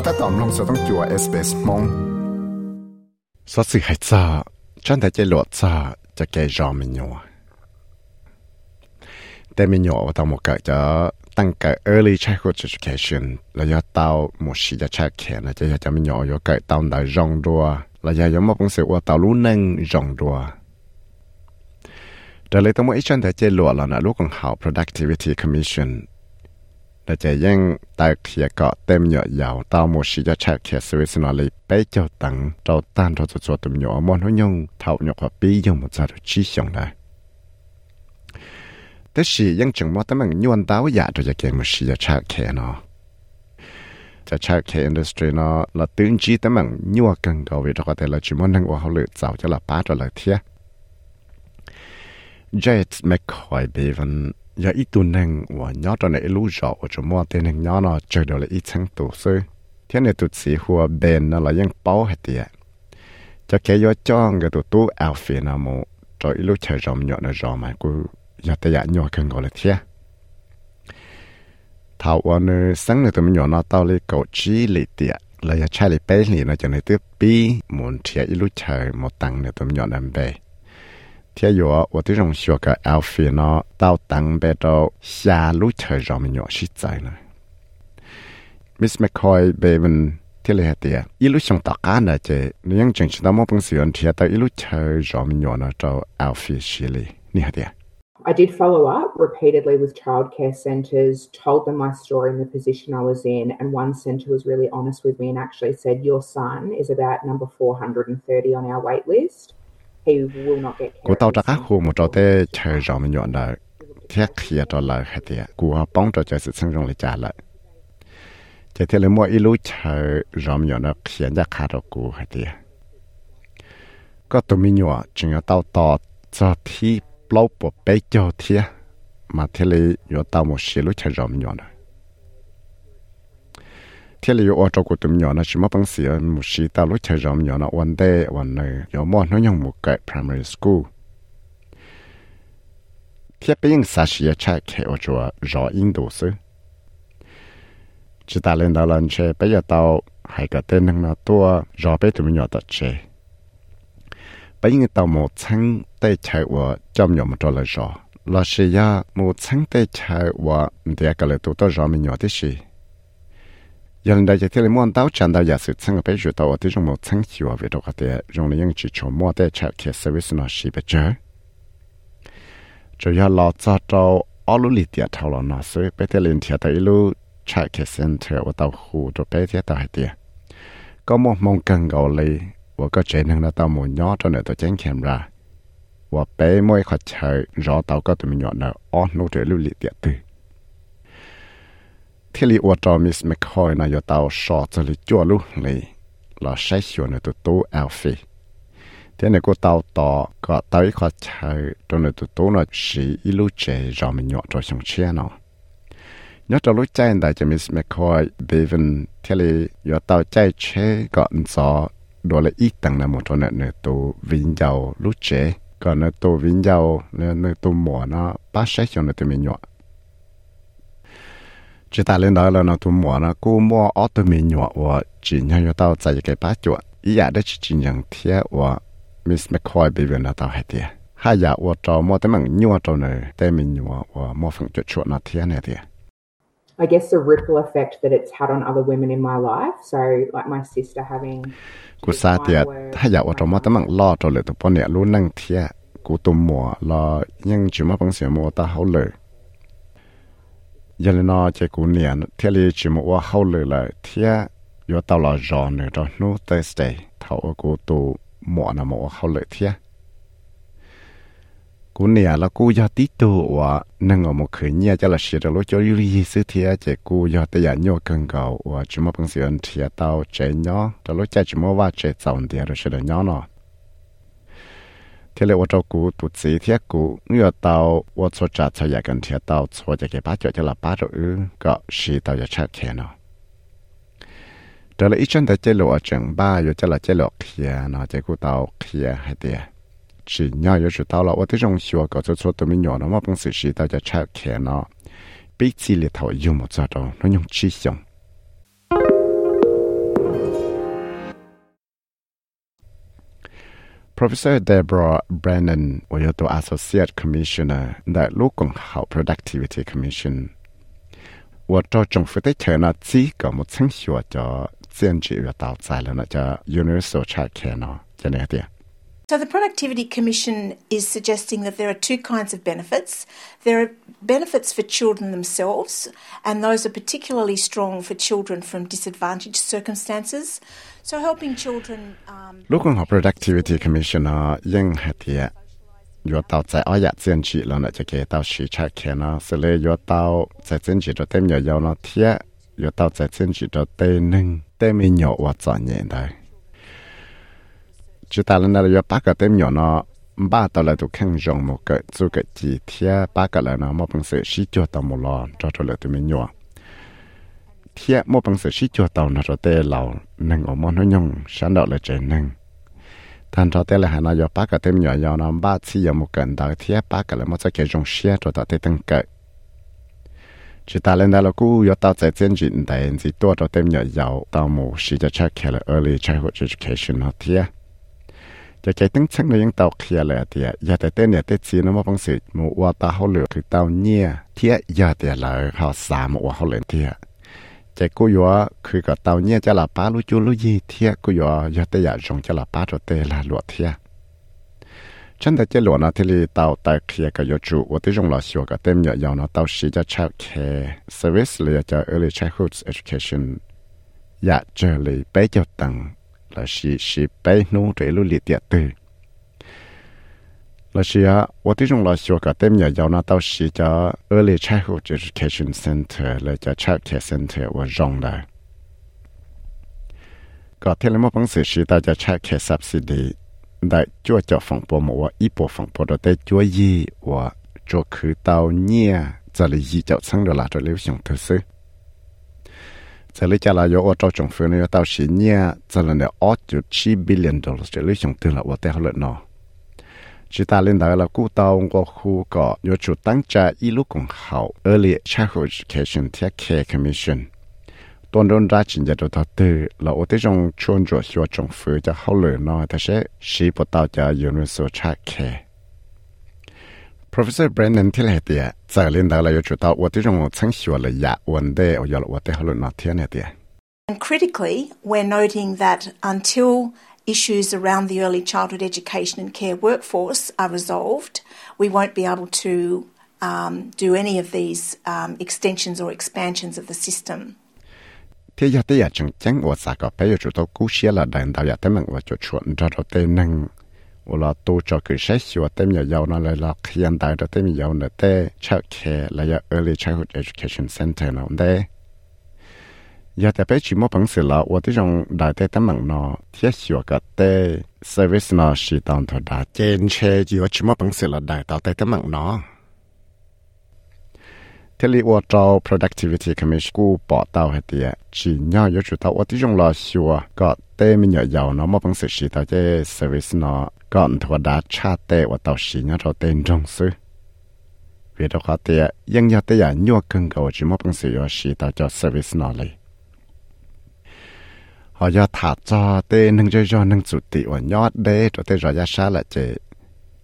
ก็ถ้าตอมลงสต้องจัวเอสเปสมงสัสิให้ซาฉันแต่ใจหลดซาจะแกยอมมันยัวแต่มันยัวว่าต้องมกะจะตั้งกะ early childhood education แล้วยาเต้าหมดชีจะแช่แขนจะยาจะมันยัวยาเกิดเต้าได้รองดัวแล้วยายอมบอกเสว่าเต้ารู้นึ่งรองดัวแต่เลยต้องมาไอ้ฉันแต่ใจหลดแล้วนะลูกของเขา productivity commission แต่จะยังตายเขียเกาะเต็มเหยาะยาวตาหมดสิจะแชกเขียสวิสนอเลยไปเจ้าตังเจ้าตันเราจะ做ตุ่มเหยาะมอนหุ่นยงเท่าเหยาะว่าปียงมันจะดูชี้ชงได้แต่สิยังจึงว่าแต่มันยวนดาวอยากจะเก่งมันสิจะแชกเขียเนาะจะแชกเขียอินดัสทรีเนาะเราตื่นจีแต่มันยัวกันก็วิธีก็แต่เราจิมันทั้งว่าเขาเลยเจ้าจะละป้าจะเลยเทีย Jet McCoy Bevan Dạ, giờ ít tuần nèng và nhớ cho này lũ rõ và cho mua tiền nèng nhớ nó chơi được là ít tháng tù sư. Thế này tụt sĩ hùa bền nó là những bao hết đi, cho cái gió cho người tụt tu ảo phi nào mù cho ít lũ chơi rộng nhọ nó rộng mà cứ giờ tay giả dạ nhỏ cần gọi là thế thảo ở nơi sáng này tụi mình nhỏ nó tao lấy cầu chi lì tiệt là giờ chơi lì bé lì nó cho này tiếp bi muốn chơi ít lũ chơi một tăng này tụi mình nhỏ nằm bề 天有我这种学个 outfit 呢，到当被到下路车上面有实在呢。Miss McCoy 被问天里下啲，一路上大家呢就你样正式到冇本事人贴到一路车上面有呢就 outfit 系列，你下啲。 I did follow up repeatedly with childcare centres, told them my story and the position I was in, and one centre was really honest with me and actually said, Your son is about number 430 on our wait list. กูตอจะก้าหูมุจอเตเชยรอมันหย่อนเลยแค่เขียจอเลยแค่เดียกูป้องจอจะสิซึ่งตรงเลยจ่าเลยจะเทเลมัวอีลูเชยรอมันหย่อนเขียนจะขาดกูแค่เดียก็ตัวมีหย่อจึงเอาเตาต่อจอที่เปล่าปวดไปเจ้าเทียมาเทเลยหย่อนเตาหมดเสียลูเชยรอมันหย่อนเลย ทเลอยู่อจกูตัวมีอยู่นะชิมาปังเสียหมดสิ到ลูเชอรอมอยู่นะวันเดวันเนยอยู่มอน้อยยังหมู่เกิด primary school เทียบไปยังสาชียใช้แค่อจัวรออินดูซึ chỉ ta lên đó lần chơi bây giờ tao hay cái tên năng nó tua rõ bây tụi mình nhỏ tao chơi bây giờ tao một tháng tay chơi và trong nhỏ một trò là rõ là sự ya một tháng tay chơi và để cái lời tụi tao rõ mình nhỏ thế gì giờ đây chỉ thấy muốn tao chẳng tao giả sử tháng bây giờ tao ở trong một tháng chiều về đó cái đấy dùng những chỉ cho mua tay chơi cái service nó xí bây giờ rồi ya lo cho tao ở lúc lì tiệt thao lo nó sẽ bây giờ lên tiệt tao lúc check center 我到湖度俾啲到系啲，咁我望更高嚟，我个最能到到冇nhỏ咗嚟到整 camera，我俾每个车绕到嗰度面nhỏ呢，我攞住碌嚟啲对。 ที่ลีอวดจอมิสแมคคอยนะอยู่เตาชอจะลีจั่วลุเลยเราใช้ชวนในตัวตู้เอลฟีที่ในกูเตาต่อก็เตาอีกขอใช้ตัวในตัวตู้น่ะสีอีลูเจจอมันหยอดจอชงเชียเนาะ nhớ cho lúc chạy tại cho Miss McCoy Bevan thế là yo tao chạy chế gọn gió đồ là ít tầng là một chỗ nữa nữa tụ vinh giàu lúc chế còn nữa tụ vinh giàu nữa nữa tụ mỏ nó ba sáu cho nữa tụ mình nhọ chỉ ta lên đó là nó tụ mỏ nó cô mua ở tụ mình nhọ và chỉ nhau yo tao chạy cái ba chỗ ý giả đó chỉ chỉ nhận thiệt và Miss McCoy Bevan là tao hay thiệt hai giả và cho mua tới bằng nhọ cho nữa tới mình nhọ và mua phần chỗ chỗ nó thiệt này thiệt I guess the ripple effect that it's had on other women in my life. So, like my sister having. กูซาเตียถ้าอยากว่าจะมาตั้งรอตัวเลยตัวปนเนี่ยรู้นั่งเทียกูตัวหมัวรอยังจิมาปังเสียมัวตาเขาเลยยันนอเจกูเนี่ยเทียลีจิมัวเขาเลยเลยเทียยอตลอดรอเนี่ยตอนนู้เตสเดย์เท่ากูตัวหมัวนะมัวเขา chỉ ta lên đó là nó tụi mua nó cô mua ở tụi mình nhỏ và chỉ nhau yêu tao tại cái bát chuột ý giả đó chỉ chỉ nhận thiệt và Miss McCoy bị viên nó tao hết tiệt hai giả và trò mua tới mảng nhỏ trò này tới mình nhỏ và mua phần chuột chuột nó thiệt này tiệt I guess the ripple effect that it's had on other women in my life. So, like my sister having. Cú sa tiệt, hai giả và trò mua tới mảng lo trò lệ tụi bọn này luôn năng thiệt. Cú tụi mua lo nhưng chỉ mua bằng xe mua ta hậu lệ giờ lên nó cũng niệm thế thì chỉ một qua hậu lửa là thế tao là giòn nữa đó nó Thursday thầu của tụ mỏ là mỏ hậu lửa thế cú nè là cú giờ tí tu và nâng một khởi nhà cho là sửa được lối cho yêu lý sư cú giờ tây nhau cần cầu và chúng mà bằng sự tao chế nhỏ cho lối cha chúng mà va chế giàu thiệt rồi sửa được nhỏ nọ thế là tôi cụ tụ chỉ thế cụ ngựa tàu tôi cho trả cho gần tàu cho nhà cái bát cho cho là bát rồi có xí tàu cho chắc thế nó trở lại ít tới chế lộ chẳng ba rồi cho là chế lộ kia nó chế cụ tàu kia hay tiền chỉ nhau rồi tàu là tôi thấy trong có cho cho tụi mình nhỏ mà bằng sự xí tàu cho chắc thế nó biết chỉ là thầu dùng một giờ đó nó nhung chi xong Professor Deborah Brennan 我有做 Associate Commissioner 在陆共好 Productivity Commission。我做政府的钱呢，只个冇曾学着兼职要到在了，那叫 Universal Child Care 呢，就那点。 so, the Productivity Commission is suggesting that there are two kinds of benefits. There are benefits for children themselves, and those are particularly strong for children from disadvantaged circumstances. So, helping children. Um, at Productivity Commissioner ยังหัดยะยัวเตาใจอ้อยเจียนจีแล้วนะจะเกเตาชีชักแค่นะสเลยยัวเตาใจเจียนจีตัวเต็มยาวๆนะเทียยัวเตาใจเจียนจีตัวเต็มหนึ่งเต็มมีหยอว่าจอดเย็นได้ chỉ ta lên đây là ba cái tem nhỏ nó ba tao lại tụi khăn rong một cái chú cái chỉ thia ba cái là nó một bằng sự sĩ cho tao một lò cho cho lại tụi mình nhỏ thia một bằng sự sĩ cho tao nó cho tê lầu nâng ở món nó nhung sáng đó là trời nâng thành cho tê là hà nó giờ ba cái tem nhỏ nhỏ nó ba chỉ giờ một cần đó thia ba cái là một cái rong xe cho tao tê tăng cái chỉ ta lên đây là cú yo tao tại trên chuyện đại chỉ tua cho tem nhỏ giàu tao một sĩ cho chắc là early childhood education nó thia จะใจตั้งชักเลยยังเต่าเคลียเลยเตียอย่าแต่เต้นเนี่ยเต้นชีนว่าปังสิมูว่าตาเขาเหลือคือเต่าเนี่ยเทียอย่าเต่เลยเขาสามว่าเขาเหลือเทียจะกูยัวคือกับเต่าเนี่ยจะลัป้าลุจูลุยเทียกูยัวอย่าแต่อย่าจงจะลัป้าตัวเตลาหลวเทียฉันแต่เจหลวนาที่ลีเต่าแต่เคลียกับยจูว่าที่จงหลอชัวกับเต็มเนี่ยยาวนาเต่าสีจะเช่าเคเซอร์วิสเลยจะ early childhood education อยากเจอเลยไปเจ้าตัง Sĩ-sĩ bấy nung rễ lũ lịt địa tử. Lá sía, ủa tí rung lá súa cả tép nhà dâu ná tao sì cho early childhood education center, Child Care center Child Care subsidy. จะเลยจะเราโยอจอจงฟื้นเนี่ยตาวสินเนี่ยจะเลยเนี่ยออจุดชีบิลเลนดอลลาร์จะเลยจงตื่นละว่าแต่เขาเลยเนาะจิตาเล่นได้ละกู้ตาวก็คู่ก็โยจุดตั้งใจอีลูกของเขา early childhood education ที่ care commission ตอนโดนราชินจะโดนทัดตือเราโอเตจงชวนจวดชัวจงฟื้นจะเขาเลยเนาะแต่เช่ชีปตาวจะอยู่ในโซชา care ลยอยากวันเดียวอยากว่าที่เขาลุนนัดเทียนเหตุ And critically, we're noting that until issues around the early childhood education and care workforce are resolved, we won't be able to um, do any of these um, extensions or expansions of the system. ที่อยากที่อยากจังจังว่าสักก็ไปอยู่จุดต่อกู้เชียละเดินดาวอยากที่มันว่าจุดชวนจะเราเต้น วลาตัวจอคือใช้ชีวเต็มยาวนั่นเลยละขยันตายเต็มยาวเนเต้เช็าแคร์ระยะ early childhood education center นั่นเด้ยาแต่ไปชิมอพังสือละว่าที่จงได้แต่ตั้งมังนอเทียชีวก็บเต้ service นอชีตอนถอดาเจนเชจิวชิมอพังสือละได้ต่อแต่ตั้งมั่งนอ เทลีว่าเจ้า productivity commission กูปอเตาให้เตียจีนย่อยชุดเตาว่าที่จงรอชัวก็เต้มันเหยาเนาะมอบังสือชีเตาเจ service เนาะก่อนทวดาชาเตว่าเตาชีเนาะเราเต้นจงซื้อเวลาเขาเตียยังยาเตียยัวกันกับจีมอบังสือยชีเตาเจ้า service เนาะเลยเขายอดถาดจอเต้หนึ่งจอยหนึ่งจุดติวันยอดเดตัวเต้รอยาชาละเจ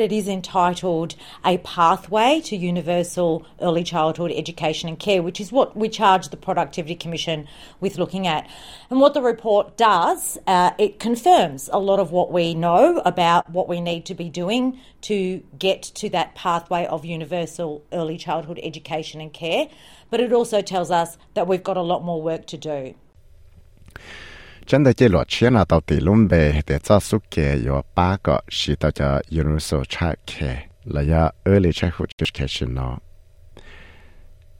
dia It is entitled A Pathway to Universal Early Childhood Education and Care, which is what we charge the Productivity Commission with looking at. And what the report does, uh, it confirms a lot of what we know about what we need to be doing to get to that pathway of universal early childhood education and care. But it also tells us that we've got a lot more work to do. Chân da chế lọ chia nào tàu tỷ lùm bề để cho sức kề yo ba cái chỉ tàu cho universal child care là ya early childhood education nó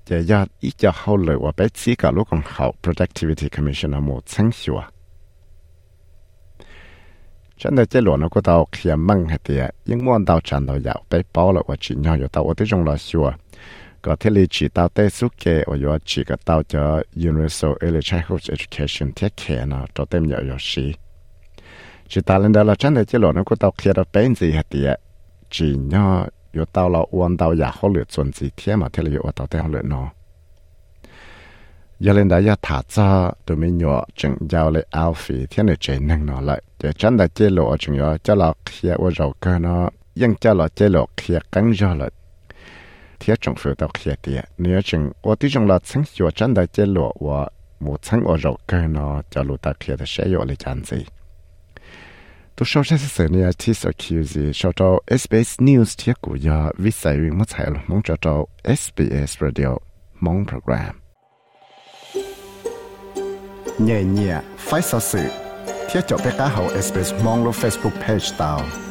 giờ ya ít cho hậu lợi và bé chỉ cả lúc còn hậu productivity commission là một chân hiệu chân da chế lọ nó có tàu khi măng hết tiệt nhưng muốn tàu chân tàu giàu bé bao là và chỉ nhau yo tàu ở tới trong là hiệu có thể lý chỉ tao tê suốt kê ở yo chỉ có tao cho Universal Early Childhood Education thiết kế nó cho tem nhỏ yo xí chỉ ta lên đó là chân để chế lộ nó có tao kia đó bên gì hạt tiệt chỉ nhỏ yo tao là uốn tao giả họ lựa chuẩn gì thế mà thế là yo tao tao lựa nó giờ lên đó giờ thả cho tụi mình nhỏ chừng giao lại áo phí thế này chế năng nó lại để chân để chế lộ chừng yo cho là kia ở rau cơ nó ยังจะหล่อเจหลอกเขียกังจอเลยเทียจงฝืนตัวเขียเดียเนื้อจึงว่าที่จงหล่อทั้งหัวจันได้เจหลอกว่าหมูทั้งว่าเราเกินเนาะจะรู้ตาเขียแต่เสียอยู่เลย จันสิตัวชาวเชสเซเนี่ยที่สกิวซีชาวตัว SBS News เทียกูยาวิสัยวิ่งมั่วใส่ลงมองจอตัว SBS Radio มองโปรแกรมเนี่ยเนี่ยไฟสื่อเที่ยวจบไปก้าเขา SBS มองลง Facebook Page ตาว